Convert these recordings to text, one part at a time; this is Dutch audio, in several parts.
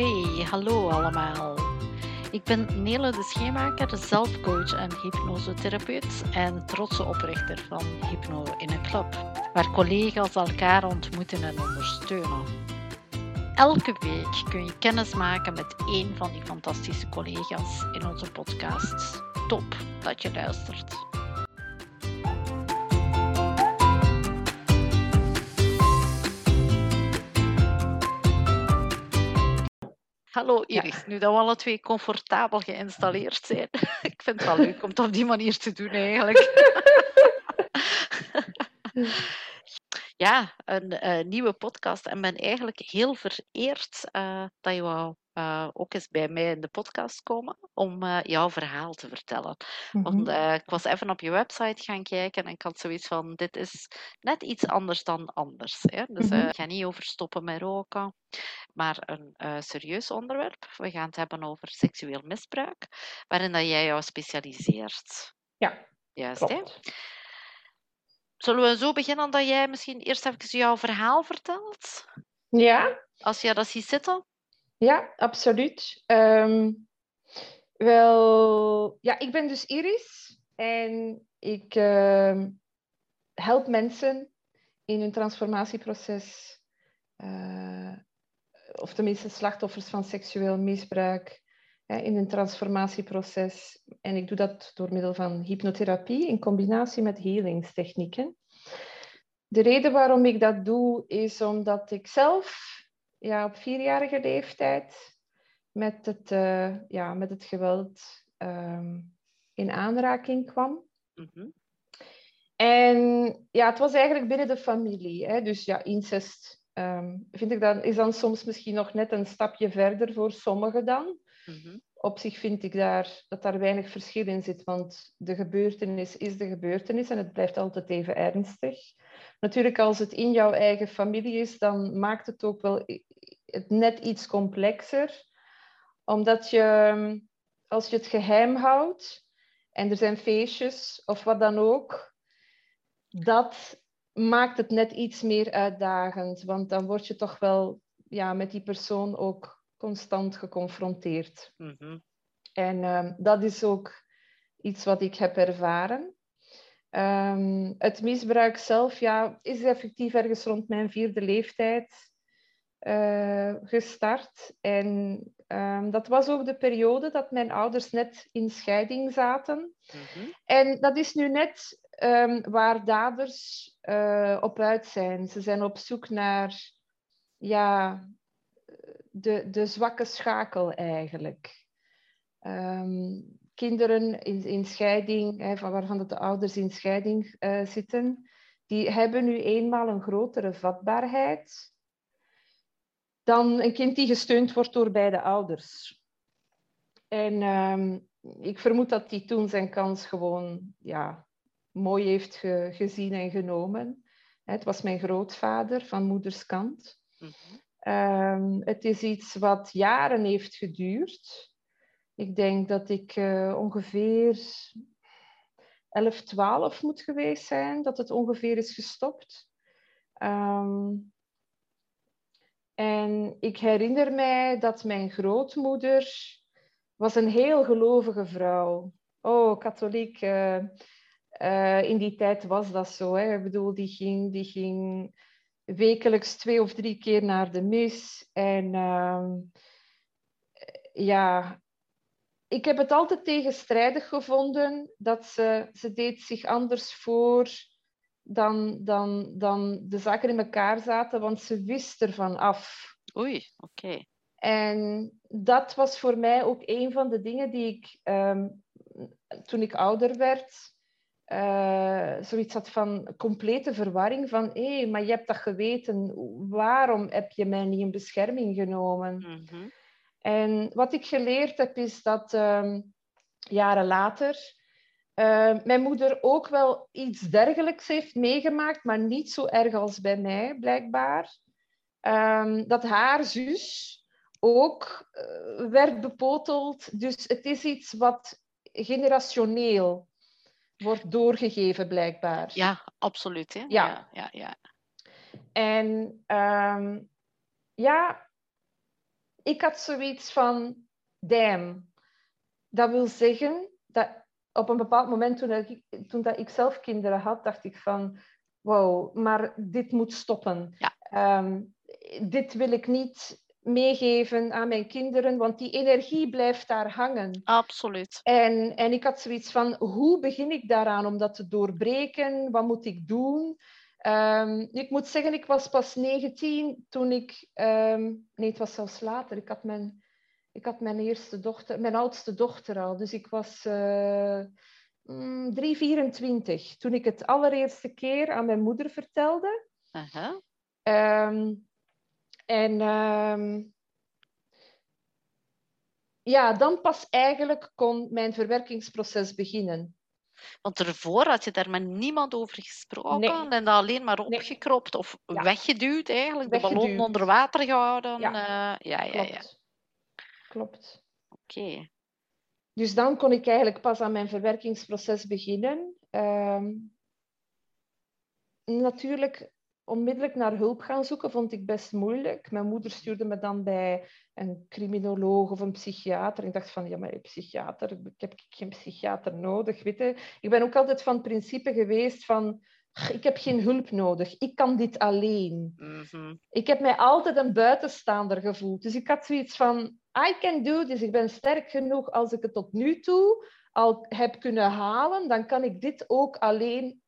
Hey, hallo allemaal. Ik ben Nele de Scheemaker, zelfcoach en hypnosetherapeut en trotse oprichter van Hypno in een Club, waar collega's elkaar ontmoeten en ondersteunen. Elke week kun je kennis maken met één van die fantastische collega's in onze podcast. Top dat je luistert. Hallo Iris, nu dat we alle twee comfortabel geïnstalleerd zijn. Ik vind het wel leuk om het op die manier te doen eigenlijk. ja, een uh, nieuwe podcast en ben eigenlijk heel vereerd uh, dat je wou uh, ook eens bij mij in de podcast komen om uh, jouw verhaal te vertellen. Mm -hmm. Want uh, ik was even op je website gaan kijken en ik had zoiets van: dit is net iets anders dan anders. Hè? Dus mm -hmm. ik ga niet over stoppen met roken, maar een serieus onderwerp. We gaan het hebben over seksueel misbruik, waarin dat jij jou specialiseert. Ja. Juist, hè? Zullen we zo beginnen dat jij misschien eerst even jouw verhaal vertelt? Ja. Als je dat ziet zitten. Ja, absoluut. Um, wel, ja, ik ben dus Iris en ik uh, help mensen in hun transformatieproces, uh, of tenminste slachtoffers van seksueel misbruik, in hun transformatieproces. En ik doe dat door middel van hypnotherapie in combinatie met healingstechnieken. De reden waarom ik dat doe is omdat ik zelf ja, op vierjarige leeftijd met het, uh, ja, met het geweld um, in aanraking kwam. Mm -hmm. En ja, het was eigenlijk binnen de familie. Hè? Dus ja, incest um, vind ik dan, is dan soms misschien nog net een stapje verder voor sommigen dan. Mm -hmm. Op zich vind ik daar, dat daar weinig verschil in zit, want de gebeurtenis is de gebeurtenis en het blijft altijd even ernstig. Natuurlijk, als het in jouw eigen familie is, dan maakt het ook wel het net iets complexer. Omdat je, als je het geheim houdt en er zijn feestjes of wat dan ook, dat maakt het net iets meer uitdagend. Want dan word je toch wel ja, met die persoon ook constant geconfronteerd. Mm -hmm. En um, dat is ook iets wat ik heb ervaren. Um, het misbruik zelf ja, is effectief ergens rond mijn vierde leeftijd uh, gestart. En um, dat was ook de periode dat mijn ouders net in scheiding zaten. Mm-hmm. En dat is nu net um, waar daders uh, op uit zijn. Ze zijn op zoek naar ja, de, de zwakke schakel eigenlijk. Um, kinderen in, in scheiding, hè, van waarvan de ouders in scheiding uh, zitten, die hebben nu eenmaal een grotere vatbaarheid dan een kind die gesteund wordt door beide ouders. En um, ik vermoed dat hij toen zijn kans gewoon ja, mooi heeft ge, gezien en genomen. Het was mijn grootvader van moeders kant. Mm-hmm. Um, het is iets wat jaren heeft geduurd. Ik denk dat ik uh, ongeveer 11, 12 moet geweest zijn, dat het ongeveer is gestopt. Um, en ik herinner mij dat mijn grootmoeder was een heel gelovige vrouw. Oh, katholiek. Uh, uh, in die tijd was dat zo. Hè. Ik bedoel, die ging, die ging wekelijks twee of drie keer naar de mis. En uh, ja, ik heb het altijd tegenstrijdig gevonden dat ze, ze deed zich anders voor dan, dan, dan de zaken in elkaar zaten, want ze wist ervan af. Oei, oké. Okay. En dat was voor mij ook een van de dingen die ik, um, toen ik ouder werd, uh, zoiets had van complete verwarring van hé, hey, maar je hebt dat geweten, waarom heb je mij niet in bescherming genomen? Mm -hmm. En wat ik geleerd heb, is dat um, jaren later uh, mijn moeder ook wel iets dergelijks heeft meegemaakt, maar niet zo erg als bij mij, blijkbaar. Um, dat haar zus ook uh, werd bepoteld. Dus het is iets wat generationeel wordt doorgegeven, blijkbaar. Ja, absoluut. Hè? Ja. ja, ja, ja. En um, ja, ik had zoiets van, damn. Dat wil zeggen dat op een bepaald moment, toen, ik, toen dat ik zelf kinderen had, dacht ik van, wow, maar dit moet stoppen. Ja. Ehm, dit wil ik niet meegeven aan mijn kinderen, want die energie blijft daar hangen. Absoluut. En, en ik had zoiets van, hoe begin ik daaraan om dat te doorbreken? Wat moet ik doen? Ehm, ik moet zeggen, ik was pas 19 toen ik... ehm, nee, het was zelfs later. Ik had mijn, ik had mijn eerste dochter, mijn oudste dochter al. Dus ik was mm, 3, 24 toen ik het allereerste keer aan mijn moeder vertelde. Aha. Ehm, en ja, dan pas eigenlijk kon mijn verwerkingsproces beginnen. Want ervoor had je daar met niemand over gesproken Nee. en dat alleen maar opgekropt of Ja. weggeduwd eigenlijk, de ballon Weggeduwd. onder water gehouden. Ja. eh, ja, ja, ja. Klopt. Klopt. Oké. Dus dan kon ik eigenlijk pas aan mijn verwerkingsproces beginnen. Ehm, natuurlijk, onmiddellijk naar hulp gaan zoeken vond ik best moeilijk. Mijn moeder stuurde me dan bij een criminoloog of een psychiater. Ik dacht van, ja, maar een psychiater, ik heb geen psychiater nodig. Weet je? Ik ben ook altijd van principe geweest van, ik heb geen hulp nodig. Ik kan dit alleen. Mhm. Ik heb mij altijd een buitenstaander gevoeld. Dus ik had zoiets van, I can do this. Ik ben sterk genoeg als ik het tot nu toe al heb kunnen halen. Dan kan ik dit ook alleen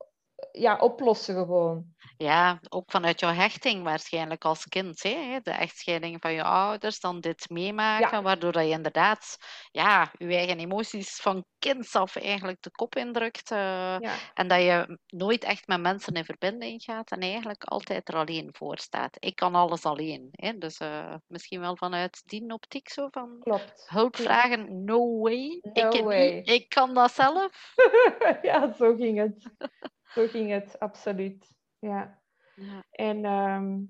ja, oplossen gewoon. Ja, ook vanuit jouw hechting waarschijnlijk als kind. Hè? De echtscheiding van je ouders, dan dit meemaken, waardoor dat je inderdaad ja, je eigen emoties van kinds af eigenlijk de kop indrukt. eh, Ja, En dat je nooit echt met mensen in verbinding gaat en eigenlijk altijd er alleen voor staat. Ik kan alles alleen. Hè? Dus eh, misschien wel vanuit die optiek zo van klopt. hulp vragen, no way. No ik, way. ik kan dat zelf. ja, zo ging het. Zo ging het, absoluut. Ja. Ja. En ehm,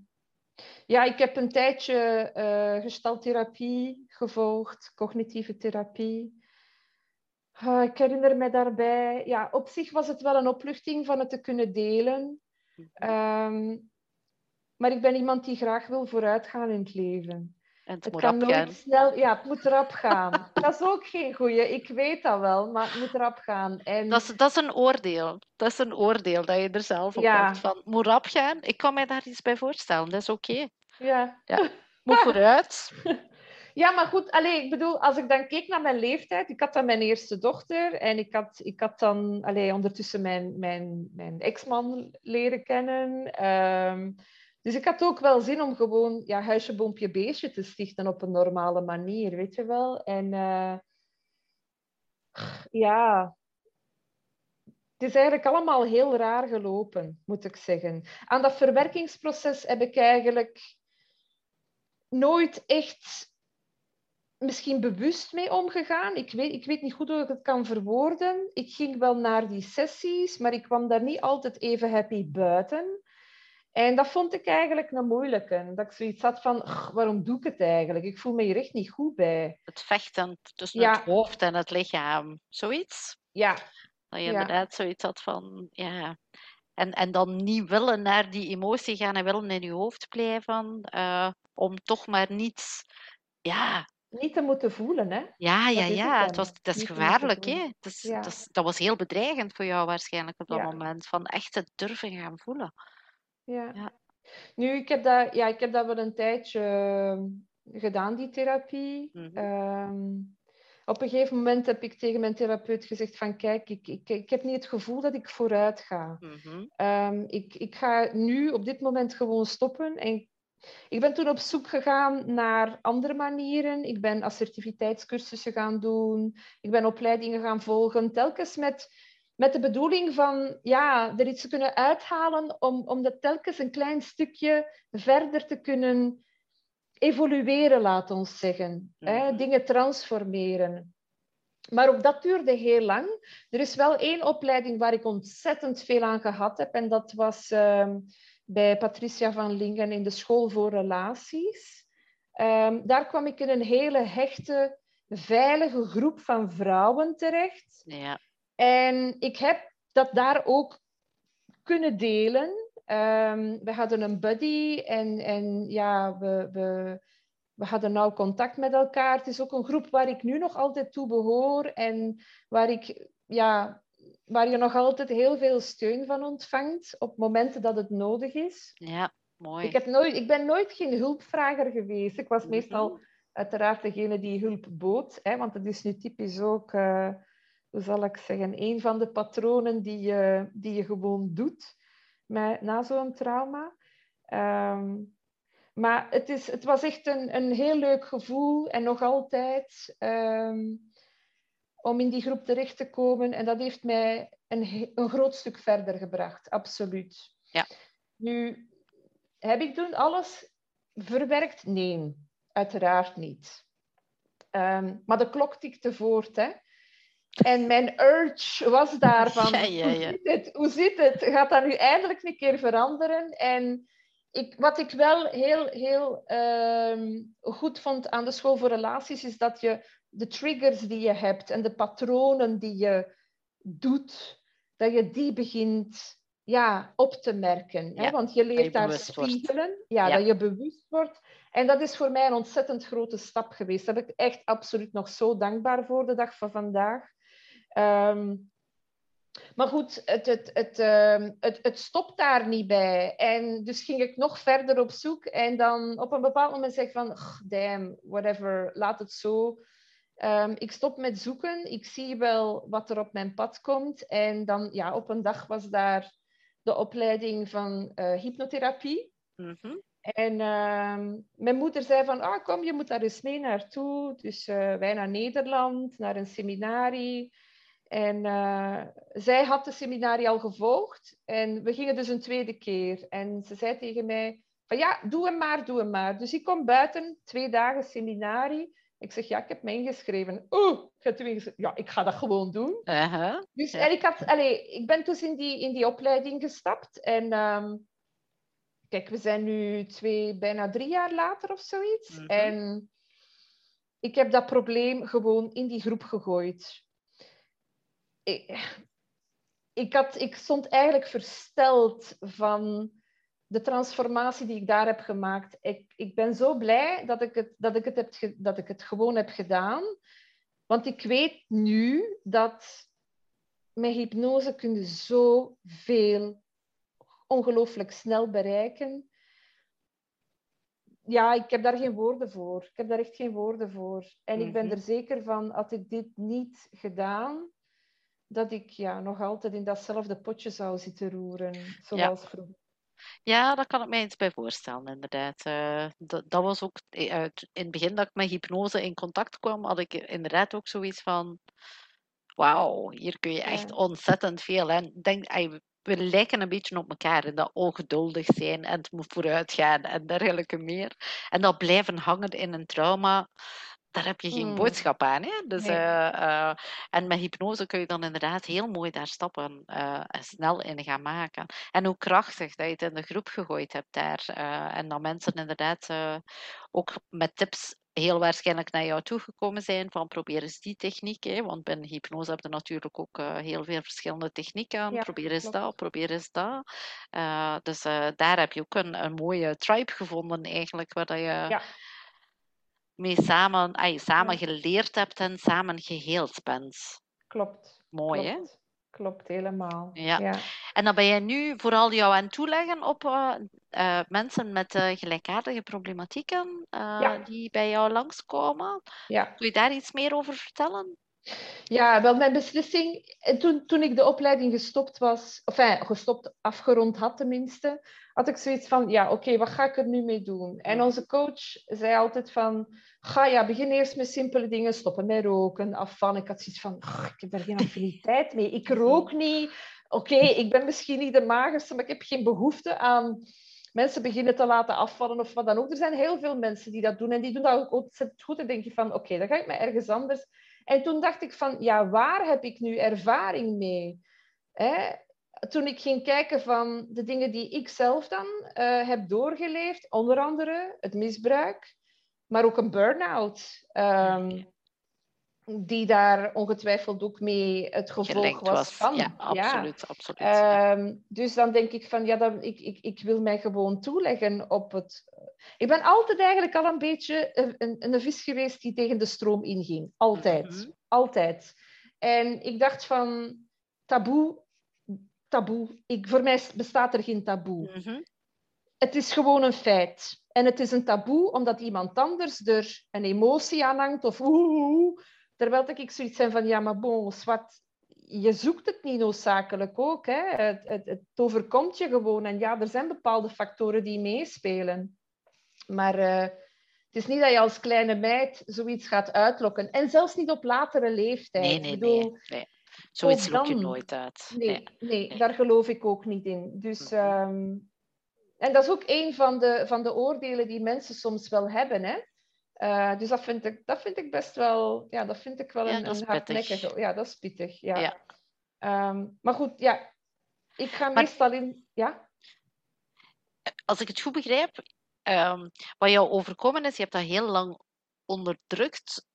ja, ik heb een tijdje eh gestaltherapie gevolgd, cognitieve therapie. Ah, ik herinner me daarbij, ja, op zich was het wel een opluchting van het te kunnen delen. Ehm, maar ik ben iemand die graag wil vooruitgaan in het leven. En het Het moet kan opgaan. nooit snel, ja, het moet erop gaan. dat is ook geen goeie, ik weet dat wel, maar het moet erop gaan. En Dat is, dat is een oordeel. Dat is een oordeel dat je er zelf op Ja. Van, moet rap gaan? Ik kan mij daar iets bij voorstellen. Dat is oké. ja. Moet vooruit. Ja, maar goed, allee, ik bedoel, als ik dan keek naar mijn leeftijd, ik had dan mijn eerste dochter en ik had, ik had dan allee, ondertussen mijn, mijn, mijn ex-man leren kennen. Ehm, dus ik had ook wel zin om gewoon ja, huisje, boompje, beestje te stichten op een normale manier, weet je wel. En eh, ja, het is eigenlijk allemaal heel raar gelopen, moet ik zeggen. Aan dat verwerkingsproces heb ik eigenlijk nooit echt misschien bewust mee omgegaan. Ik weet, ik weet niet goed hoe ik het kan verwoorden. Ik ging wel naar die sessies, maar ik kwam daar niet altijd even happy buiten. En dat vond ik eigenlijk een moeilijke. Dat ik zoiets had van, "Ugh, waarom doe ik het eigenlijk? Ik voel me hier echt niet goed bij. Het vechten tussen Ja. het hoofd en het lichaam. Zoiets. Ja, Dat je Ja. inderdaad zoiets had van, ja. En, en dan niet willen naar die emotie gaan en willen in je hoofd blijven. eh, om toch maar niet, ja, niet te moeten voelen, hè? ja, ja, het ja. Het, was, dat is Niet gevaarlijk, hè. is, Ja. dat, is- dat was heel bedreigend voor jou waarschijnlijk op dat Ja. moment. Van echt het durven gaan voelen. Ja. Ja. Nu, ik heb, dat, ja, ik heb dat wel een tijdje ehm, gedaan, die therapie. Mhm. Ehm, op een gegeven moment heb ik tegen mijn therapeut gezegd van kijk, ik, ik, ik heb niet het gevoel dat ik vooruit ga. Mhm. Ehm, ik, ik ga nu op dit moment gewoon stoppen. En ik ben toen op zoek gegaan naar andere manieren. Ik ben assertiviteitscursussen gaan doen. Ik ben opleidingen gaan volgen. Telkens met, met de bedoeling van ja, er iets te kunnen uithalen om, om dat telkens een klein stukje verder te kunnen evolueren, laat ons zeggen. Hè? Dingen transformeren. Maar ook dat duurde heel lang. Er is wel één opleiding waar ik ontzettend veel aan gehad heb. En dat was ehm, bij Patricia van Lingen in de School voor Relaties. Ehm, daar kwam ik in een hele hechte, veilige groep van vrouwen terecht. Ja. En ik heb dat daar ook kunnen delen. Ehm, we hadden een buddy en, en ja, we, we, we hadden nauw contact met elkaar. Het is ook een groep waar ik nu nog altijd toe behoor en waar, ik, ja, waar je nog altijd heel veel steun van ontvangt op momenten dat het nodig is. Ja, mooi. Ik, heb nooit, ik ben nooit geen hulpvrager geweest. Ik was Mhm. meestal uiteraard degene die hulp bood, hè, want het is nu typisch ook, eh, zal ik zeggen, een van de patronen die je, die je gewoon doet met, na zo'n trauma. Ehm, maar het, is, het was echt een, een heel leuk gevoel en nog altijd ehm, om in die groep terecht te komen. En dat heeft mij een, een groot stuk verder gebracht, absoluut. Ja. Nu, heb ik toen alles verwerkt? Nee, uiteraard niet. Ehm, maar de klok tikte voort, hè. En mijn urge was daarvan, Ja, ja, ja. Hoe, zit het? hoe zit het? Gaat dat nu eindelijk een keer veranderen? En ik, wat ik wel heel, heel ehm, goed vond aan de school voor relaties, is dat je de triggers die je hebt en de patronen die je doet, dat je die begint ja, op te merken. Hè? Want je leert je daar spiegelen, ja, Ja. dat je bewust wordt. En dat is voor mij een ontzettend grote stap geweest. Daar ben ik echt absoluut nog zo dankbaar voor de dag van vandaag. Ehm, maar goed, het, het, het, ehm, het, het stopt daar niet bij. En dus ging ik nog verder op zoek. En dan op een bepaald moment zeg ik van, "Ugh, damn, whatever, laat het zo. Ehm, ik stop met zoeken. Ik zie wel wat er op mijn pad komt. En dan, ja, op een dag was daar de opleiding van eh, hypnotherapie. Mhm. En mijn moeder zei van, ah, kom, je moet daar eens mee naartoe. Dus eh, wij naar Nederland, naar een seminarie. En eh, zij had de seminarie al gevolgd. En we gingen dus een tweede keer. En ze zei tegen mij, van ja, doe hem maar, doe hem maar. Dus ik kom buiten, twee dagen seminarie. Ik zeg, ja, ik heb me ingeschreven. Oeh, ik ingeschreven. Ja, ik ga dat gewoon doen. Uh-huh. Dus Ja. en ik, had, allee, ik ben dus in die, in die opleiding gestapt. En ehm, kijk, we zijn nu twee, bijna drie jaar later of zoiets. Mhm. En ik heb dat probleem gewoon in die groep gegooid. Ik, ik, had, ik stond eigenlijk versteld van de transformatie die ik daar heb gemaakt. Ik, ik ben zo blij dat ik, het, dat, ik het heb, dat ik het gewoon heb gedaan. Want ik weet nu dat met hypnose kun je zoveel ongelooflijk snel bereiken. Ja, ik heb daar geen woorden voor. Ik heb daar echt geen woorden voor. En ik ben Mhm. er zeker van, had ik dit niet gedaan, dat ik ja, nog altijd in datzelfde potje zou zitten roeren, zoals vroeger. Ja, daar kan ik mij iets bij voorstellen, inderdaad. Eh, dat, dat was ook eh, in het begin dat ik met hypnose in contact kwam, had ik inderdaad ook zoiets van: wauw, hier kun je echt Ja. ontzettend veel. En denk, we lijken een beetje op elkaar in dat ongeduldig zijn en het moet vooruit gaan en dergelijke meer. En dat blijven hangen in een trauma. Daar heb je geen Hmm. boodschap aan. Hè? Dus, Nee. eh, eh, en met hypnose kun je dan inderdaad heel mooi daar stappen eh, snel in gaan maken. En hoe krachtig dat je het in de groep gegooid hebt daar. en dat mensen inderdaad ook met tips heel waarschijnlijk naar jou toegekomen zijn van probeer eens die techniek. Hè, want binnen hypnose heb je natuurlijk ook heel veel verschillende technieken. Ja, probeer eens klopt. dat, probeer eens dat. Dus daar heb je ook een, een mooie tribe gevonden eigenlijk, waar dat je Ja. Mee samen, ay, samen geleerd hebt en samen geheeld bent. Klopt. Mooi, hè? klopt. Klopt, helemaal. Ja. ja. En dan ben je nu vooral jou aan het toeleggen op eh, eh, mensen met eh, gelijkaardige problematieken Ja. die bij jou langskomen. ja. Kun je daar iets meer over vertellen? Ja, wel, mijn beslissing, en toen, toen ik de opleiding gestopt was, of enfin, gestopt, afgerond had tenminste, had ik zoiets van, ja, oké, wat ga ik er nu mee doen? En onze coach zei altijd van, ga ja, begin eerst met simpele dingen, stoppen met roken, afvallen. Ik had zoiets van, "Ugh, ik heb daar geen affiniteit mee, ik rook niet. Oké, ik ben misschien niet de magerste, maar ik heb geen behoefte aan mensen beginnen te laten afvallen of wat dan ook. Er zijn heel veel mensen die dat doen en die doen dat ook ontzettend goed. En denk je van, oké, dan ga ik maar ergens anders. En toen dacht ik van, ja, waar heb ik nu ervaring mee? Hè? Toen ik ging kijken van de dingen die ik zelf dan eh, heb doorgeleefd, onder andere het misbruik, maar ook een burn-out. Ehm, die daar ongetwijfeld ook mee het gevolg was, van. Ja, absoluut. absoluut ehm, Dus dan denk ik van, ja, dan, ik, ik, ik wil mij gewoon toeleggen op het... Ik ben altijd eigenlijk al een beetje een, een, een vis geweest die tegen de stroom inging. Altijd. Mhm. Altijd. En ik dacht van, taboe, taboe. Ik, voor mij bestaat er geen taboe. Mhm. Het is gewoon een feit. En het is een taboe omdat iemand anders er een emotie aan hangt of oeh, Terwijl ik zoiets zijn van, ja, maar bon, wat, je zoekt het niet noodzakelijk ook. Hè? Het, het, het, overkomt je gewoon. En ja, er zijn bepaalde factoren die meespelen. Maar uh, het is niet dat je als kleine meid zoiets gaat uitlokken. En zelfs niet op latere leeftijd. Nee, nee, bedoel, nee. Zoiets lok je nooit uit. Nee, nee, daar geloof ik ook niet in. Dus... Um, en dat is ook een van de, van de oordelen die mensen soms wel hebben. Hè? Uh, dus dat vind, ik, dat vind ik best wel, ja, dat vind ik wel een, een hardnekkige. Ja, dat is pittig. Ja. ja. Um, maar goed, ja, ik ga maar, meestal in. Ja? Als ik het goed begrijp, um, wat jou overkomen is, je hebt dat heel lang onderdrukt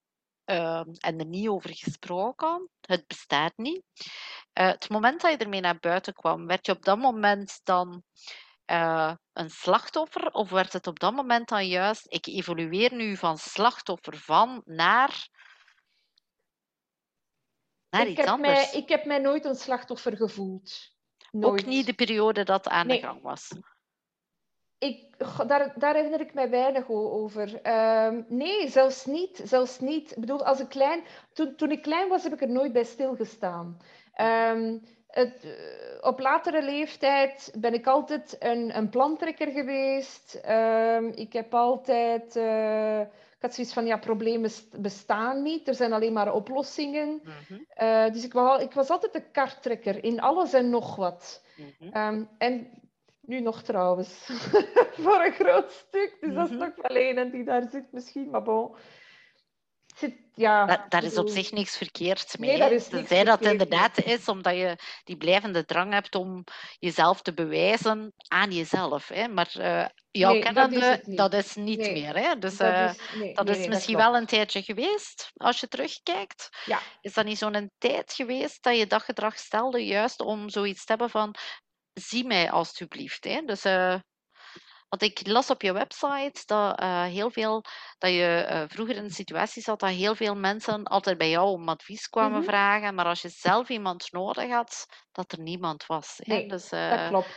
um, en er niet over gesproken. Het bestaat niet. Uh, het moment dat je ermee naar buiten kwam, werd je op dat moment dan uh, een slachtoffer? Of werd het op dat moment dan juist, ik evolueer nu van slachtoffer van naar, naar ik iets heb anders? Mij, ik heb mij nooit een slachtoffer gevoeld. Nooit. Ook niet de periode dat aan de gang was? Ik, daar, daar herinner ik mij weinig over. Uh, nee, zelfs niet. Zelfs niet. Ik bedoel, als ik klein, toen, toen ik klein was, heb ik er nooit bij stilgestaan. Um, het, eh, op latere leeftijd ben ik altijd een, een plantrekker geweest. Ehm, ik heb altijd... Uh, ik had zoiets van, ja, problemen bestaan niet. Er zijn alleen maar oplossingen. Mhm. Eh, dus ik was, ik was altijd een karttrekker in alles en nog wat. Mhm. Ehm, en nu nog trouwens. Voor een groot stuk. Dus dat is nog mhm. wel een die daar zit misschien. Maar bon ja, dat, daar is op zich niks verkeerd mee. Nee, Tenzij dat inderdaad is omdat je die blijvende drang hebt om jezelf te bewijzen aan jezelf. Hè. Maar uh, jouw nee, kennende, dat is, niet meer. Hè. Dus dat uh, is, nee, dat is misschien wel een tijdje geweest, als je terugkijkt. Ja. Is dat niet zo'n tijd geweest dat je dat gedrag stelde, juist om zoiets te hebben van zie mij alstublieft. Hè. Dus uh, want ik las op je website dat uh, heel veel dat je uh, vroeger in een situatie zat dat heel veel mensen altijd bij jou om advies kwamen mm -hmm. vragen, maar als je zelf iemand nodig had, dat er niemand was. Hè? Nee, dus, uh, dat klopt.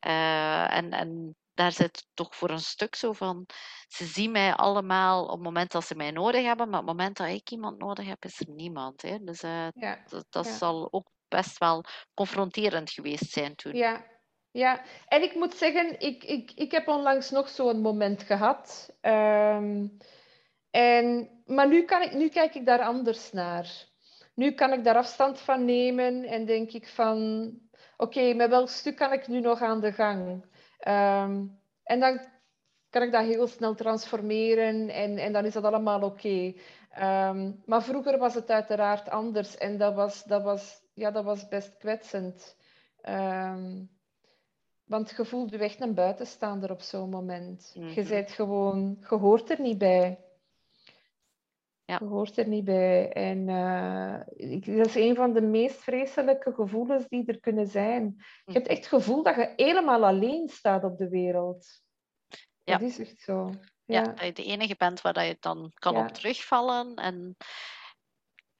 en, en daar zit toch voor een stuk zo van, ze zien mij allemaal op het moment dat ze mij nodig hebben, maar op het moment dat ik iemand nodig heb, is er niemand. Hè? Dus ja. dat, dat ja. zal ook best wel confronterend geweest zijn toen. Ja, ja, en ik moet zeggen, ik, ik, ik heb onlangs nog zo'n moment gehad. Um, en, maar nu, kan ik, nu kijk ik daar anders naar. Nu kan ik daar afstand van nemen en denk ik van... Oké, met welk stuk kan ik nu nog aan de gang? Um, en dan kan ik dat heel snel transformeren en, en dan is dat allemaal oké. Um, maar vroeger was het uiteraard anders en dat was, dat was, ja, dat was best kwetsend. Um, want je voelt je echt een buitenstaander op zo'n moment. Je mhm. bent gewoon, je hoort er niet bij. Ja. Je hoort er niet bij. En uh, ik, dat is een van de meest vreselijke gevoelens die er kunnen zijn. Je hebt echt het gevoel dat je helemaal alleen staat op de wereld. Ja. Dat is echt zo. Ja. ja dat je de enige bent waar je dan kan op terugvallen. En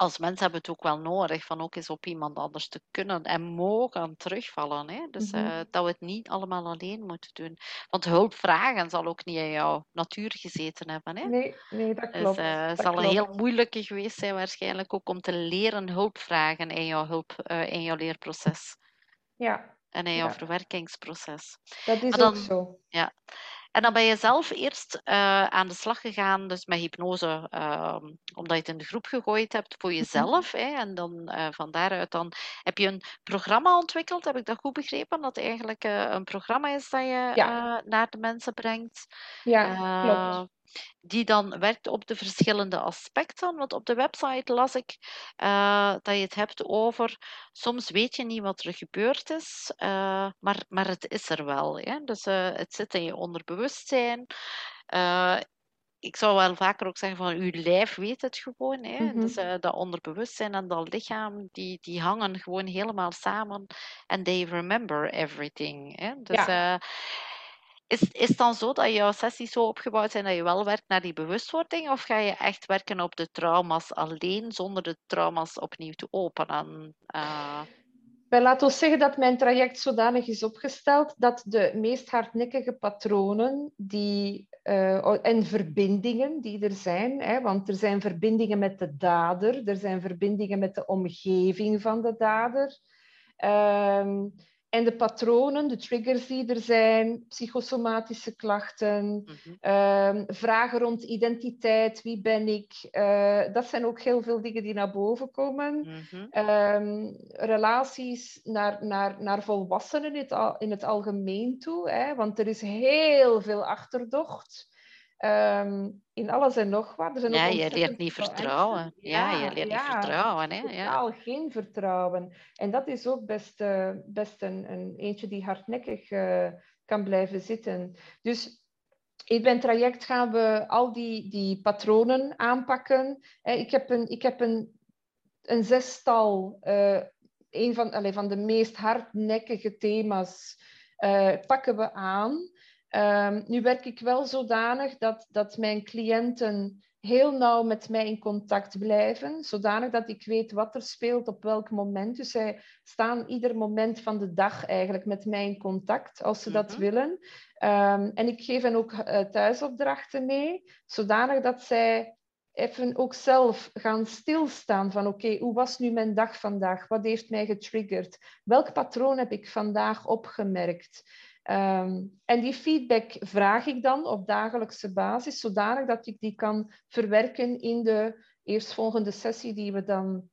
als mensen hebben het ook wel nodig van ook eens op iemand anders te kunnen en mogen terugvallen. Hè? Dus mm -hmm. dat we het niet allemaal alleen moeten doen. Want hulp vragen zal ook niet in jouw natuur gezeten hebben. Hè? Nee, nee, dat dus, klopt. Dus, uh, het zal klopt. een heel moeilijke geweest zijn waarschijnlijk ook om te leren hulp vragen in jouw, hulp, uh, in jouw leerproces. Ja. En in jouw ja. verwerkingsproces. Dat is dan, ook zo. Ja. En dan ben je zelf eerst uh, aan de slag gegaan, dus met hypnose, uh, omdat je het in de groep gegooid hebt voor mhm. jezelf. Hè, en dan uh, van daaruit dan heb je een programma ontwikkeld, heb ik dat goed begrepen? Dat eigenlijk een programma is dat je ja. naar de mensen brengt. Ja, klopt die dan werkt op de verschillende aspecten. Want op de website las ik uh, dat je het hebt over, soms weet je niet wat er gebeurd is, uh, maar, maar het is er wel. Hè? Dus uh, het zit in je onderbewustzijn. ik zou wel vaker ook zeggen van uw lijf weet het gewoon. Hè? Mhm. Dus uh, dat onderbewustzijn en dat lichaam, die, die hangen gewoon helemaal samen. En they remember everything. Hè? Dus Ja. uh, is, is dan zo dat jouw sessies zo opgebouwd zijn dat je wel werkt naar die bewustwording? Of ga je echt werken op de trauma's alleen, zonder de trauma's opnieuw te openen? Uh... Laat ons zeggen dat mijn traject zodanig is opgesteld dat de meest hardnekkige patronen die, uh, en verbindingen die er zijn, hè, want er zijn verbindingen met de dader, er zijn verbindingen met de omgeving van de dader. Uh, en de patronen, de triggers die er zijn, psychosomatische klachten, mm -hmm. vragen rond identiteit, wie ben ik, uh, dat zijn ook heel veel dingen die naar boven komen. -hmm. um, relaties naar, naar, naar volwassenen in het, in het algemeen toe, hè, want er is heel veel achterdocht. Um, in alles en nog wat. Er zijn ja, je leert niet vertrouwen. Ja, ja, je leert ja, niet vertrouwen. Hè? Totaal geen vertrouwen. En dat is ook best, uh, best een, een eentje die hardnekkig uh, kan blijven zitten. Dus in mijn traject gaan we al die, die patronen aanpakken. Ik heb een, ik heb een, een zestal, uh, een van, allez, van de meest hardnekkige thema's pakken we aan. Um, nu werk ik wel zodanig dat, dat mijn cliënten heel nauw met mij in contact blijven, zodanig dat ik weet wat er speelt op welk moment. Dus zij staan ieder moment van de dag eigenlijk met mij in contact, als ze dat Mhm. willen. Um, en ik geef hen ook uh, thuisopdrachten mee, zodanig dat zij even ook zelf gaan stilstaan van oké, okay, hoe was nu mijn dag vandaag? Wat heeft mij getriggerd? Welk patroon heb ik vandaag opgemerkt? Um, en die feedback vraag ik dan op dagelijkse basis, zodanig dat ik die kan verwerken in de eerstvolgende sessie die we dan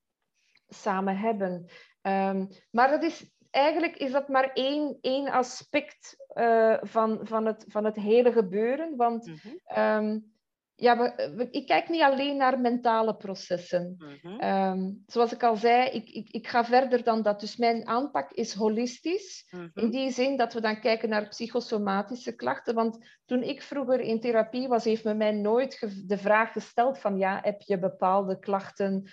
samen hebben. Um, maar dat is, eigenlijk is dat maar één, één aspect uh, van, van, het, van het hele gebeuren. Want mm -hmm. um, ja, we, we, ik kijk niet alleen naar mentale processen. Mm -hmm. um, zoals ik al zei, ik, ik, ik, ga verder dan dat. Dus mijn aanpak is holistisch. Mm -hmm. In die zin dat we dan kijken naar psychosomatische klachten. Want toen ik vroeger in therapie was, heeft men mij nooit de vraag gesteld van ja, heb je bepaalde klachten,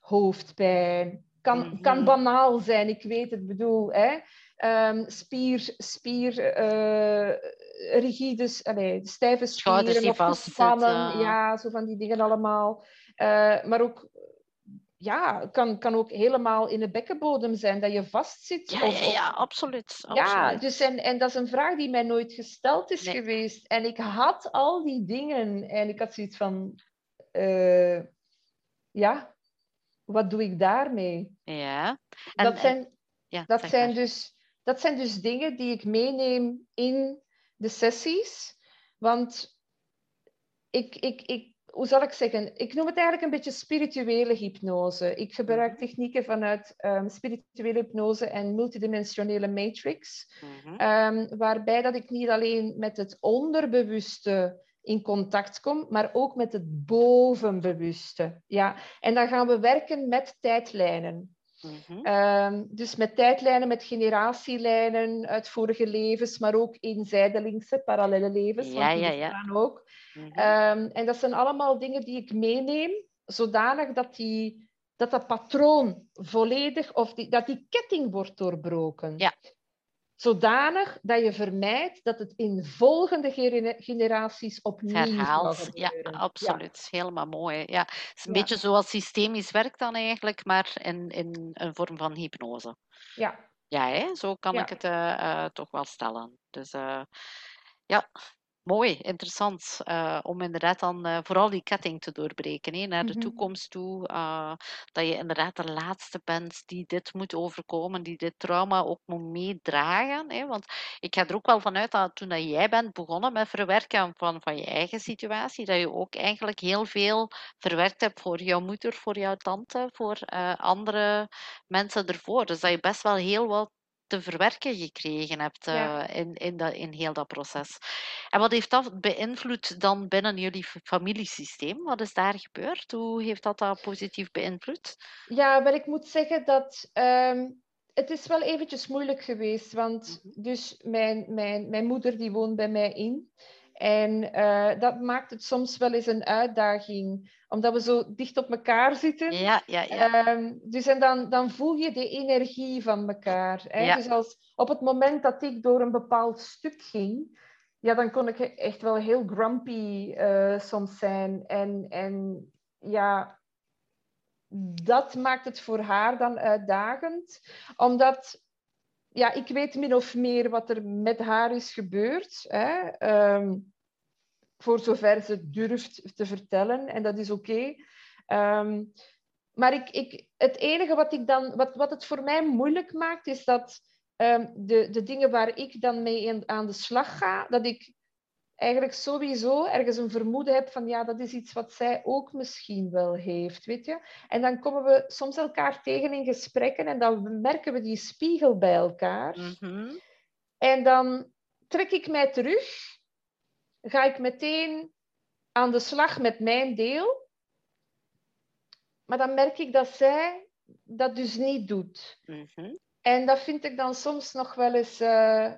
hoofdpijn? Kan, Mhm. kan banaal zijn, ik weet het, bedoel, hè? Um, spier, spier uh, rigides, allee, stijve spieren die of gespannen, vastzitten. ja, zo van die dingen allemaal. Uh, maar ook, ja, kan, kan ook helemaal in de bekkenbodem zijn, dat je vastzit. Ja, of, ja, ja, absoluut. ja, dus en, en dat is een vraag die mij nooit gesteld is Nee. geweest. En ik had al die dingen en ik had zoiets van, uh, ja, wat doe ik daarmee? Ja. En, dat zijn, en, ja, dat zijn maar. dus dat zijn dus dingen die ik meeneem in de sessies. Want ik, ik, ik, hoe zal ik zeggen? Ik noem het eigenlijk een beetje spirituele hypnose. Ik gebruik Mhm. technieken vanuit um, spirituele hypnose en multidimensionele matrix. Mhm. Um, waarbij dat ik niet alleen met het onderbewuste in contact kom, maar ook met het bovenbewuste. Ja. En dan gaan we werken met tijdlijnen. Mhm. Um, dus met tijdlijnen, met generatielijnen uit vorige levens, maar ook in zijdelingse, parallele levens, Ja, ja, ja. ook. Mhm. Um, en dat zijn allemaal dingen die ik meeneem, zodanig dat die, dat, dat patroon volledig, of die, dat die ketting wordt doorbroken. Ja. Zodanig dat je vermijdt dat het in volgende gene- generaties opnieuw zal Herhaald. Ja, absoluut. Helemaal mooi. Ja. Het is een Ja. beetje zoals systemisch werkt dan eigenlijk, maar in, in een vorm van hypnose. Ja, Ja, hè? zo kan Ja. ik het eh, eh, toch wel stellen. Dus eh, ja, mooi, interessant. eh, om inderdaad dan eh, vooral die ketting te doorbreken, hè, naar de Mhm. toekomst toe. eh, dat je inderdaad de laatste bent die dit moet overkomen, die dit trauma ook moet meedragen. Hè? Want ik ga er ook wel vanuit dat toen dat jij bent begonnen met verwerken van, van je eigen situatie, dat je ook eigenlijk heel veel verwerkt hebt voor jouw moeder, voor jouw tante, voor andere mensen ervoor. Dus dat je best wel heel wat te verwerken gekregen hebt eh, Ja. in, in, dat, in heel dat proces. En wat heeft dat beïnvloed dan binnen jullie familiesysteem? Wat is daar gebeurd? Hoe heeft dat dat positief beïnvloed? Ja, wel, ik moet zeggen dat ehm, het is wel eventjes moeilijk geweest. Want Mhm. dus mijn, mijn, mijn moeder die woont bij mij in. En eh, dat maakt het soms wel eens een uitdaging, omdat we zo dicht op elkaar zitten. Ja, ja, ja. Ehm, dus en dan, dan voel je de energie van elkaar. Hè? Ja. Dus als, op het moment dat ik door een bepaald stuk ging, ja, dan kon ik echt wel heel grumpy eh, soms zijn. En, en ja, dat maakt het voor haar dan uitdagend. Omdat, ja, ik weet min of meer wat er met haar is gebeurd. Hè? Ehm, voor zover ze durft te vertellen. En dat is oké. Ehm, maar ik, ik, het enige wat, ik dan, wat, wat het voor mij moeilijk maakt, is dat ehm, de, de dingen waar ik dan mee in- aan de slag ga, dat ik eigenlijk sowieso ergens een vermoeden heb van ja, dat is iets wat zij ook misschien wel heeft, weet je. En dan komen we soms elkaar tegen in gesprekken en dan merken we die spiegel bij elkaar. Mhm. En dan trek ik mij terug, ga ik meteen aan de slag met mijn deel. Maar dan merk ik dat zij dat dus niet doet. Mhm. En dat vind ik dan soms nog wel eens... eh,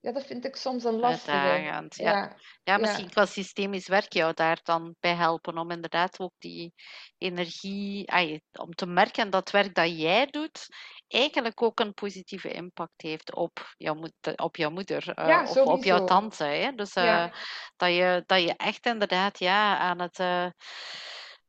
ja, dat vind ik soms een lastige. Ja. Ja, Ja, misschien qua systemisch werk jou daar dan bij helpen om inderdaad ook die energie, om te merken dat het werk dat jij doet eigenlijk ook een positieve impact heeft op jouw, moed- op jouw moeder eh, Ja, of op jouw tante. Hè? Dus eh, Ja. dat, je, dat je echt inderdaad ja, aan het eh,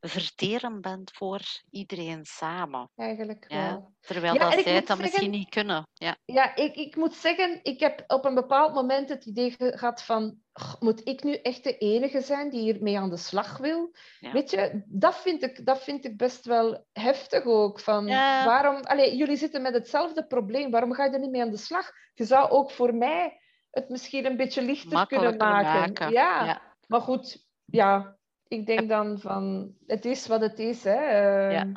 verteren bent voor iedereen samen. eigenlijk Ja. wel. Terwijl Ja, dat zij dan misschien niet kunnen. Ja. Ja, ik, ik moet zeggen, ik heb op een bepaald moment het idee ge- gehad van, "Goh, moet ik nu echt de enige zijn die hiermee aan de slag wil? Ja. Weet je, dat vind, ik, dat vind ik best wel heftig ook. Van, waarom, allee, jullie zitten met hetzelfde probleem, waarom ga je er niet mee aan de slag? Je zou ook voor mij het misschien een beetje lichter kunnen maken. maken. Ja. maar goed, ja, ik denk dan van, het is wat het is. Hè. Ehm, Ja.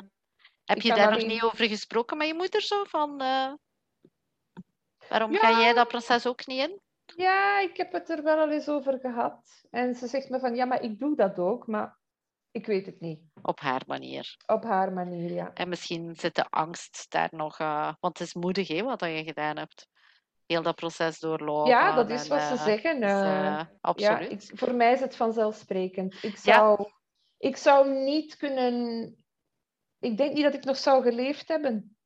Heb je daar nog niet over gesproken met je moeder zo? Van, eh, waarom Ja. ga jij dat proces ook niet in? Ja, ik heb het er wel al eens over gehad. En ze zegt me van, ja, maar ik doe dat ook, maar ik weet het niet. Op haar manier. Op haar manier, ja. En misschien zit de angst daar nog... eh, want het is moedig hè, wat je gedaan hebt. Heel dat proces doorlopen. Ja, dat is en, wat ze eh, zeggen. dus, eh, eh, ja, absoluut. ik, voor mij is het vanzelfsprekend. Ik Ja. zou, ik zou niet kunnen... Ik denk niet dat ik nog zou geleefd hebben.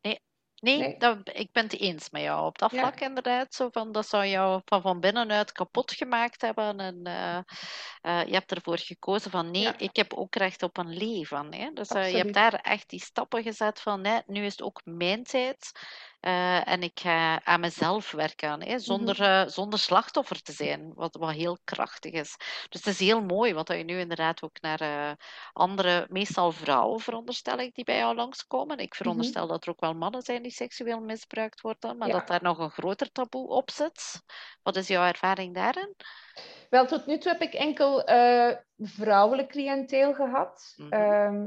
Nee, Nee. Dat, ik ben het eens met jou op dat Ja. vlak inderdaad. Zo van, dat zou jou van, van binnenuit kapot gemaakt hebben. En je hebt ervoor gekozen van nee, Ja. ik heb ook recht op een leven. Hè? Dus je hebt daar echt die stappen gezet van nee, nu is het ook mijn tijd. Eh, en ik ga aan mezelf werken, hè? Zonder, Mhm. eh, zonder slachtoffer te zijn, wat, wat heel krachtig is. Dus het is heel mooi, want dat je nu inderdaad ook naar eh, andere, meestal vrouwen veronderstel ik, die bij jou langskomen. Ik veronderstel dat er ook wel mannen zijn die seksueel misbruikt worden, maar Ja. dat daar nog een groter taboe op zit. Wat is jouw ervaring daarin? Wel, tot nu toe heb ik enkel vrouwelijk cliënteel gehad. Mhm. Ehm,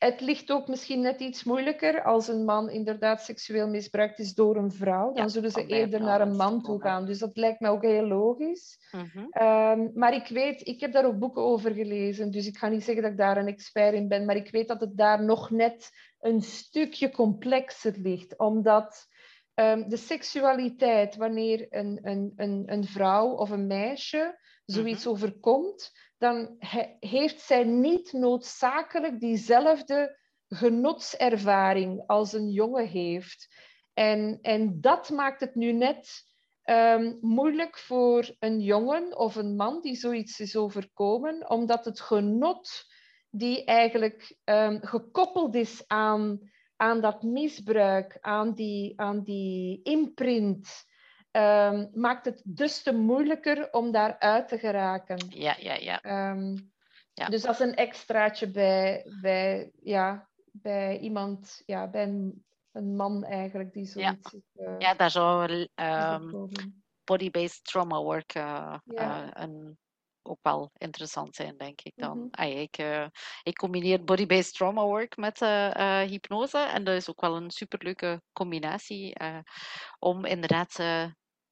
het ligt ook misschien net iets moeilijker als een man inderdaad seksueel misbruikt is door een vrouw. Dan Ja, zullen ze eerder naar een man toe gaan. Dus dat lijkt mij ook heel logisch. Mhm. Ehm, maar ik weet, ik heb daar ook boeken over gelezen, dus ik ga niet zeggen dat ik daar een expert in ben, maar ik weet dat het daar nog net een stukje complexer ligt, omdat ehm, de seksualiteit, wanneer een, een, een, een vrouw of een meisje zoiets overkomt, dan he- heeft zij niet noodzakelijk diezelfde genotservaring als een jongen heeft. En, en dat maakt het nu net ehm, moeilijk voor een jongen of een man die zoiets is overkomen, omdat het genot die eigenlijk ehm, gekoppeld is aan, aan dat misbruik, aan die, aan die imprint, ehm, maakt het dus te moeilijker om daaruit te geraken. Ja, ja, ja. Ehm, Ja. Dus dat is een extraatje bij, bij, ja, bij iemand, ja, bij een, een man eigenlijk die zoiets is, eh, Ja, daar zou ehm, body-based trauma work eh, Ja. eh, een, ook wel interessant zijn, denk ik dan. Ah, ik, eh, ik combineer body-based trauma work met eh, eh, hypnose en dat is ook wel een superleuke combinatie om inderdaad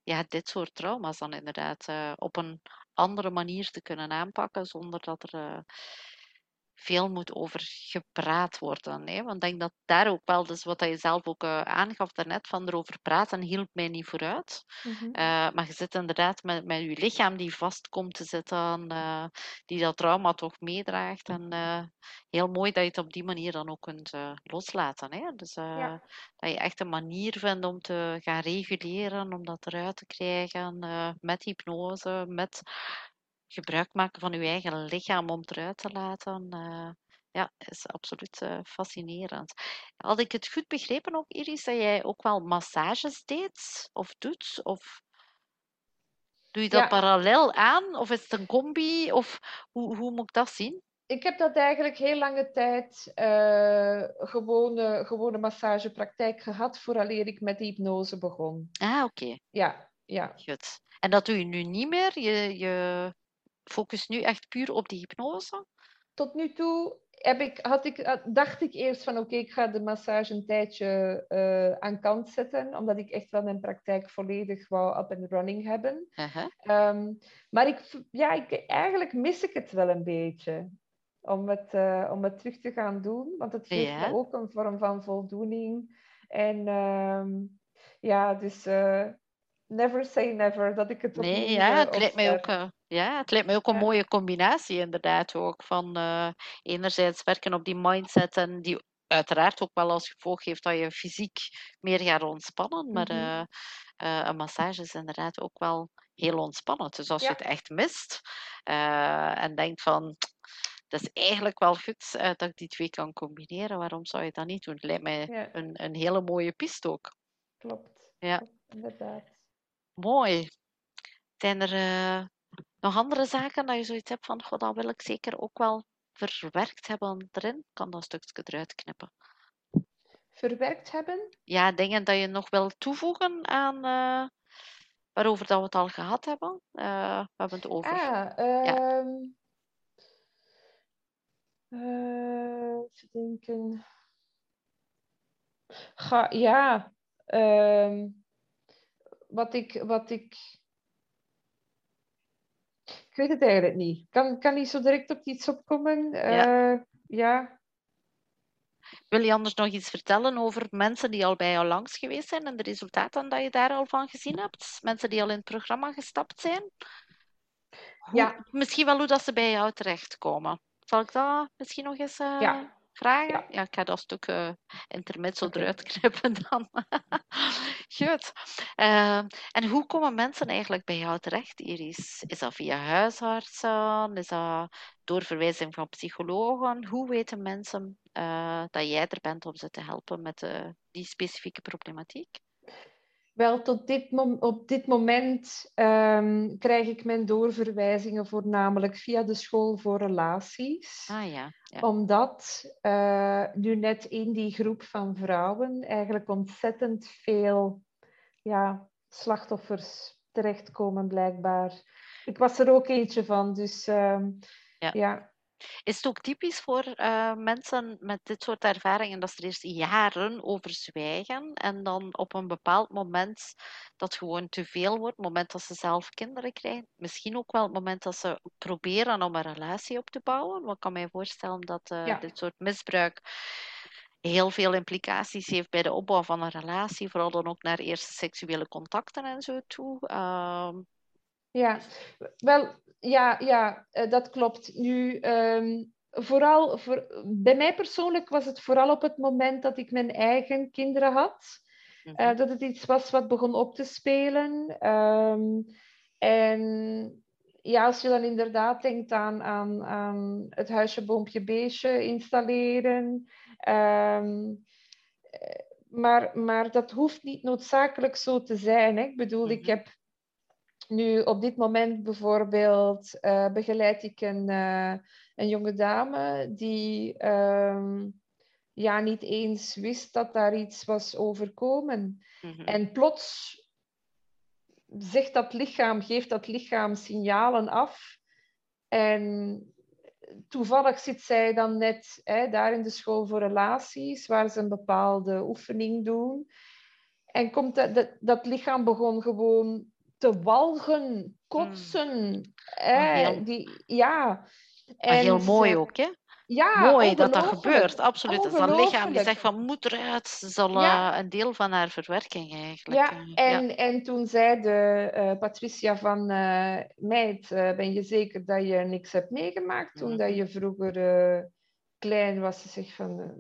ja, dit soort trauma's dan inderdaad op een andere manier te kunnen aanpakken zonder dat er veel moet over gepraat worden. Hè? Want ik denk dat daar ook wel, dus wat je zelf ook uh, aangaf daarnet, van erover praten hielp mij niet vooruit. Mm maar je zit inderdaad met, met je lichaam die vast komt te zitten, uh, die dat trauma toch meedraagt. En heel mooi dat je het op die manier dan ook kunt loslaten. Hè? Dus ja. dat je echt een manier vindt om te gaan reguleren, om dat eruit te krijgen met hypnose, met gebruik maken van uw eigen lichaam om het eruit te laten. Uh, ja, is absoluut uh, fascinerend. Had ik het goed begrepen ook, Iris, dat jij ook wel massages deed of doet? Of doe je dat ja. parallel aan? Of is het een combi? Of hoe, hoe moet ik dat zien? Ik heb dat eigenlijk heel lange tijd uh, gewone, gewone massagepraktijk gehad, vooraleer ik met hypnose begon. Ah, oké. Ja, ja. Goed. En dat doe je nu niet meer? Je, je focus nu echt puur op die hypnose? Tot nu toe heb ik, had ik, dacht ik eerst van oké, ik ga de massage een tijdje uh, aan kant zetten, omdat ik echt wel mijn praktijk volledig wou up and running hebben. Uh -huh. um, maar ik, ja, ik, eigenlijk mis ik het wel een beetje om het, uh, om het terug te gaan doen, want het geeft me ook een vorm van voldoening. En um, ja, dus never say never dat ik het Nee, ja, het lijkt mij ook, ja, het lijkt mij ook een mooie combinatie inderdaad ook. Van uh, enerzijds werken op die mindset en die uiteraard ook wel als gevolg heeft dat je fysiek meer gaat ontspannen. Maar mm -hmm. uh, een massage is inderdaad ook wel heel ontspannend. Dus als ja. je het echt mist en denkt van dat is eigenlijk wel goed dat ik die twee kan combineren. Waarom zou je dat niet doen? Het lijkt mij ja. een, een hele mooie piste ook. Klopt. Ja. Inderdaad. Mooi. Zijn er nog andere zaken dat je zoiets hebt van, god, dat wil ik zeker ook wel verwerkt hebben erin? kan dat stukje eruit knippen. Verwerkt hebben? Ja, dingen dat je nog wil toevoegen aan uh, waarover dat we het al gehad hebben. Uh, we hebben het over. Ah, ja. um, uh, even denken. Ga, ja. Um, wat ik, wat ik. Ik weet het eigenlijk niet. Kan, kan niet zo direct op iets opkomen. Ja. Uh, ja. Wil je anders nog iets vertellen over mensen die al bij jou langs geweest zijn en de resultaten dat je daar al van gezien hebt? Mensen die al in het programma gestapt zijn? Hoe, ja. Misschien wel hoe dat ze bij jou terechtkomen. Zal ik dat misschien nog eens uh, ja. Vragen? Ja. ja. ik ga dat stuk uh, intermezzo okay. eruit knippen dan. Goed. Uh, en hoe komen mensen eigenlijk bij jou terecht, Iris? Is dat via huisartsen? Is dat door verwijzing van psychologen? Hoe weten mensen dat jij er bent om ze te helpen met die specifieke problematiek? Wel, tot dit op dit moment um, krijg ik mijn doorverwijzingen voornamelijk via de school voor relaties. Ah, ja, ja. Omdat uh, nu net in die groep van vrouwen eigenlijk ontzettend veel ja, slachtoffers terechtkomen, blijkbaar. Ik was er ook eentje van, dus uh, ja. ja. Is het ook typisch voor uh, mensen met dit soort ervaringen dat ze er eerst jaren over zwijgen en dan op een bepaald moment dat gewoon te veel wordt, het moment dat ze zelf kinderen krijgen, misschien ook wel het moment dat ze proberen om een relatie op te bouwen. Want ik kan mij voorstellen dat uh, ja. dit soort misbruik heel veel implicaties heeft bij de opbouw van een relatie, vooral dan ook naar eerste seksuele contacten en zo toe. Uh, ja, wel, ja, ja uh, dat klopt. Nu, um, vooral voor, bij mij persoonlijk was het vooral op het moment dat ik mijn eigen kinderen had. Uh, dat het iets was wat begon op te spelen. Um, en ja, als je dan inderdaad denkt aan, aan, aan het huisje, boompje, beestje installeren. Um, maar, maar dat hoeft niet noodzakelijk zo te zijn. Hè? Ik bedoel, mm -hmm. ik mhm. heb nu, op dit moment bijvoorbeeld uh, begeleid ik een, uh, een jonge dame die um, ja, niet eens wist dat daar iets was overkomen. Mm-hmm. En plots zegt dat lichaam, geeft dat lichaam signalen af. En toevallig zit zij dan net hè, daar in de school voor relaties, waar ze een bepaalde oefening doen. En komt dat, dat, dat lichaam begon gewoon te walgen, kotsen. Mm. Eh, die, ja. En heel mooi ook, hè? ja, mooi dat dat gebeurt, absoluut. Dat is dat lichaam die zegt van moet eruit, zal Ja. eh, een deel van haar verwerking eigenlijk. Ja, eh, ja. en, en toen zei de eh, Patricia van eh meid, ben je zeker dat je niks hebt meegemaakt toen dat Mhm. je vroeger klein was? Ze zegt van,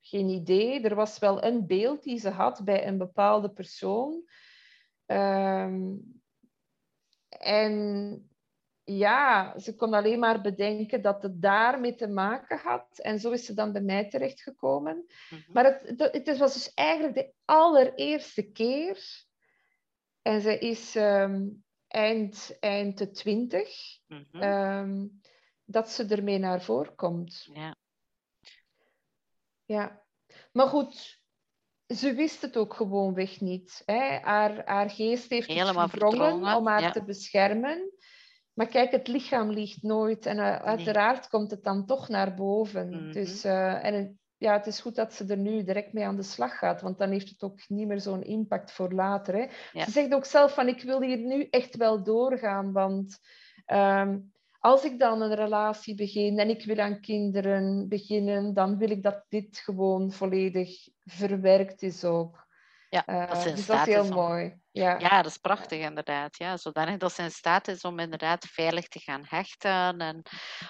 geen idee. Er was wel een beeld die ze had bij een bepaalde persoon. Ehm, en ja, ze kon alleen maar bedenken dat het daarmee te maken had. En zo is ze dan bij mij terechtgekomen. Mhm. Maar het, het, was dus eigenlijk de allereerste keer. En ze is ehm, eind, eind de twintig. Mhm. ehm, dat ze ermee naar voren komt. ja. Ja. Maar goed, ze wist het ook gewoonweg niet. Hè. Haar, haar geest heeft Helemaal het verdrongen om haar ja. te beschermen. Maar kijk, het lichaam liegt nooit. En uh, uiteraard komt het dan toch naar boven. Mhm. Dus, uh, en het, ja, het is goed dat ze er nu direct mee aan de slag gaat. Want dan heeft het ook niet meer zo'n impact voor later. Hè. Ja. Ze zegt ook zelf van, ik wil hier nu echt wel doorgaan. Want um, als ik dan een relatie begin en ik wil aan kinderen beginnen, dan wil ik dat dit gewoon volledig verwerkt is ook. Ja, uh, dat is dus dat is heel om... mooi. Ja. ja, dat is prachtig inderdaad. Ja, zodanig dat ze in staat is om inderdaad veilig te gaan hechten. En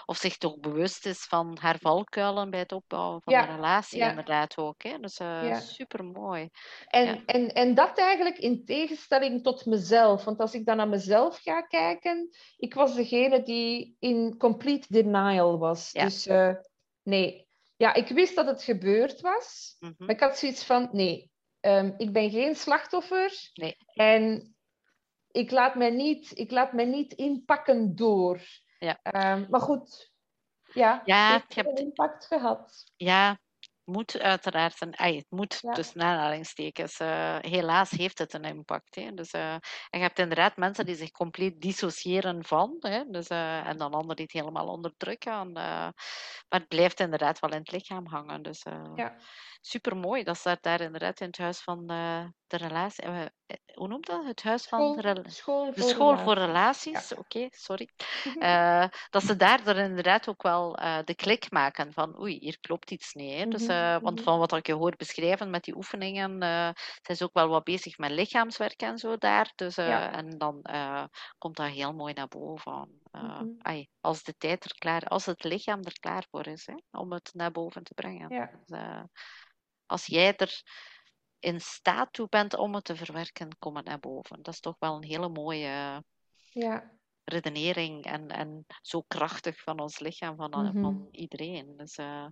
of zich toch bewust is van haar valkuilen bij het opbouwen van ja. een relatie ja. inderdaad ook. Hè. Dus uh, ja. super mooi. En, en, en dat eigenlijk in tegenstelling tot mezelf. Want als ik dan naar mezelf ga kijken, ik was degene die in complete denial was. Dus uh, nee. Ja, ik wist dat het gebeurd was. Mm -hmm. Maar ik had zoiets van, nee, Um, ik ben geen slachtoffer. Nee. En ik laat mij niet, ik laat mij niet inpakken door. Ja. Um, maar goed, ja, ja hebt... een impact gehad. Ja, moet uiteraard een... Ay, het moet Ja. tussen aanhalingstekens. Uh, helaas heeft het een impact. Hè. Dus, uh, en je hebt inderdaad mensen die zich compleet dissociëren van. Hè. Dus, uh, en dan anderen die het helemaal onderdrukken. maar het blijft inderdaad wel in het lichaam hangen. Dus ja. super mooi dat ze daar inderdaad in het huis van de relatie... eh, hoe noemt dat? Het huis van school, de, school de voor school relaties. voor relaties. Ja. Oké, okay, sorry. Uh, dat ze daardoor inderdaad ook wel uh, de klik maken van oei, hier klopt iets niet. Hè? Dus, uh, want van wat ik je hoor beschrijven met die oefeningen, zijn ze ook wel wat bezig met lichaamswerk en zo daar. Dus, ja. En dan komt dat heel mooi naar boven. -hmm. ay, als de tijd er klaar als het lichaam er klaar voor is hè, om het naar boven te brengen. Ja. Dus, als jij er in staat toe bent om het te verwerken, kom het naar boven. Dat is toch wel een hele mooie ja. redenering en, en zo krachtig van ons lichaam, van, mm -hmm. van iedereen. Dus uh,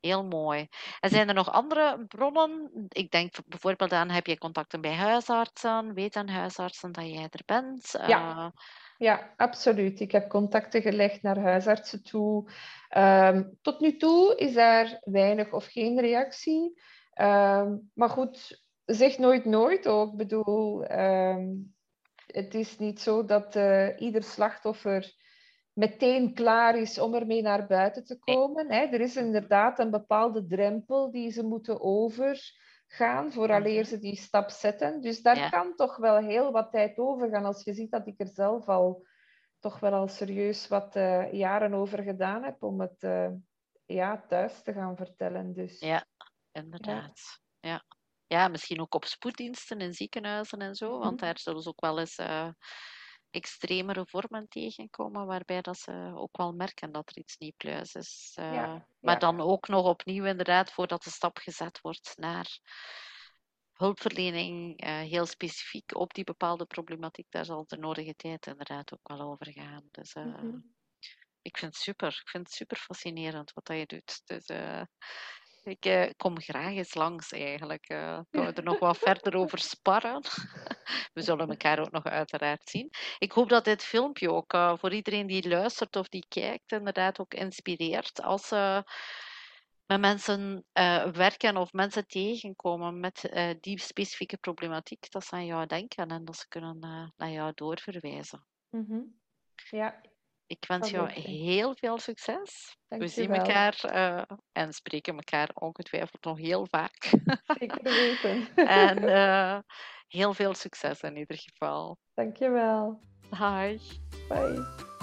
heel mooi. En zijn er nog andere bronnen? Ik denk bijvoorbeeld aan, heb je contacten bij huisartsen? Weet een huisartsen dat jij er bent? Ja. Uh, ja, absoluut. Ik heb contacten gelegd naar huisartsen toe. Um, tot nu toe is daar weinig of geen reactie. Um, maar goed, zeg nooit nooit ook. Ik bedoel, um, het is niet zo dat uh, ieder slachtoffer meteen klaar is om ermee naar buiten te komen. Hè. Er is inderdaad een bepaalde drempel die ze moeten overgaan vooraleer ze die stap zetten. Dus daar ja. kan toch wel heel wat tijd overgaan als je ziet dat ik er zelf al toch wel al serieus wat uh, jaren over gedaan heb om het uh, ja, thuis te gaan vertellen. Dus, ja, inderdaad. Ja. ja. Ja. misschien ook op spoeddiensten in ziekenhuizen en zo, want daar zullen ze ook wel eens uh, extremere vormen tegenkomen, waarbij dat ze ook wel merken dat er iets niet pluis is. Uh, ja. Maar dan ook nog opnieuw inderdaad, voordat de stap gezet wordt naar hulpverlening, uh, heel specifiek op die bepaalde problematiek, daar zal de nodige tijd inderdaad ook wel over gaan. Dus uh, mm -hmm. ik vind het super. Ik vind het super fascinerend wat dat je doet. Dus uh, ik uh, kom graag eens langs eigenlijk. Uh, kunnen we er nog wat verder over sparren? we zullen elkaar ook nog uiteraard zien. Ik hoop dat dit filmpje ook uh, voor iedereen die luistert of die kijkt, inderdaad ook inspireert. Als ze met mensen werken of mensen tegenkomen met die specifieke problematiek, dat ze aan jou denken en dat ze kunnen naar jou doorverwijzen. Mm -hmm. Ja. Ik wens jou heel veel succes. Dank We zien wel. elkaar en spreken elkaar ongetwijfeld nog heel vaak. Zeker weten. en heel veel succes in ieder geval. Dankjewel. Hi. Bye.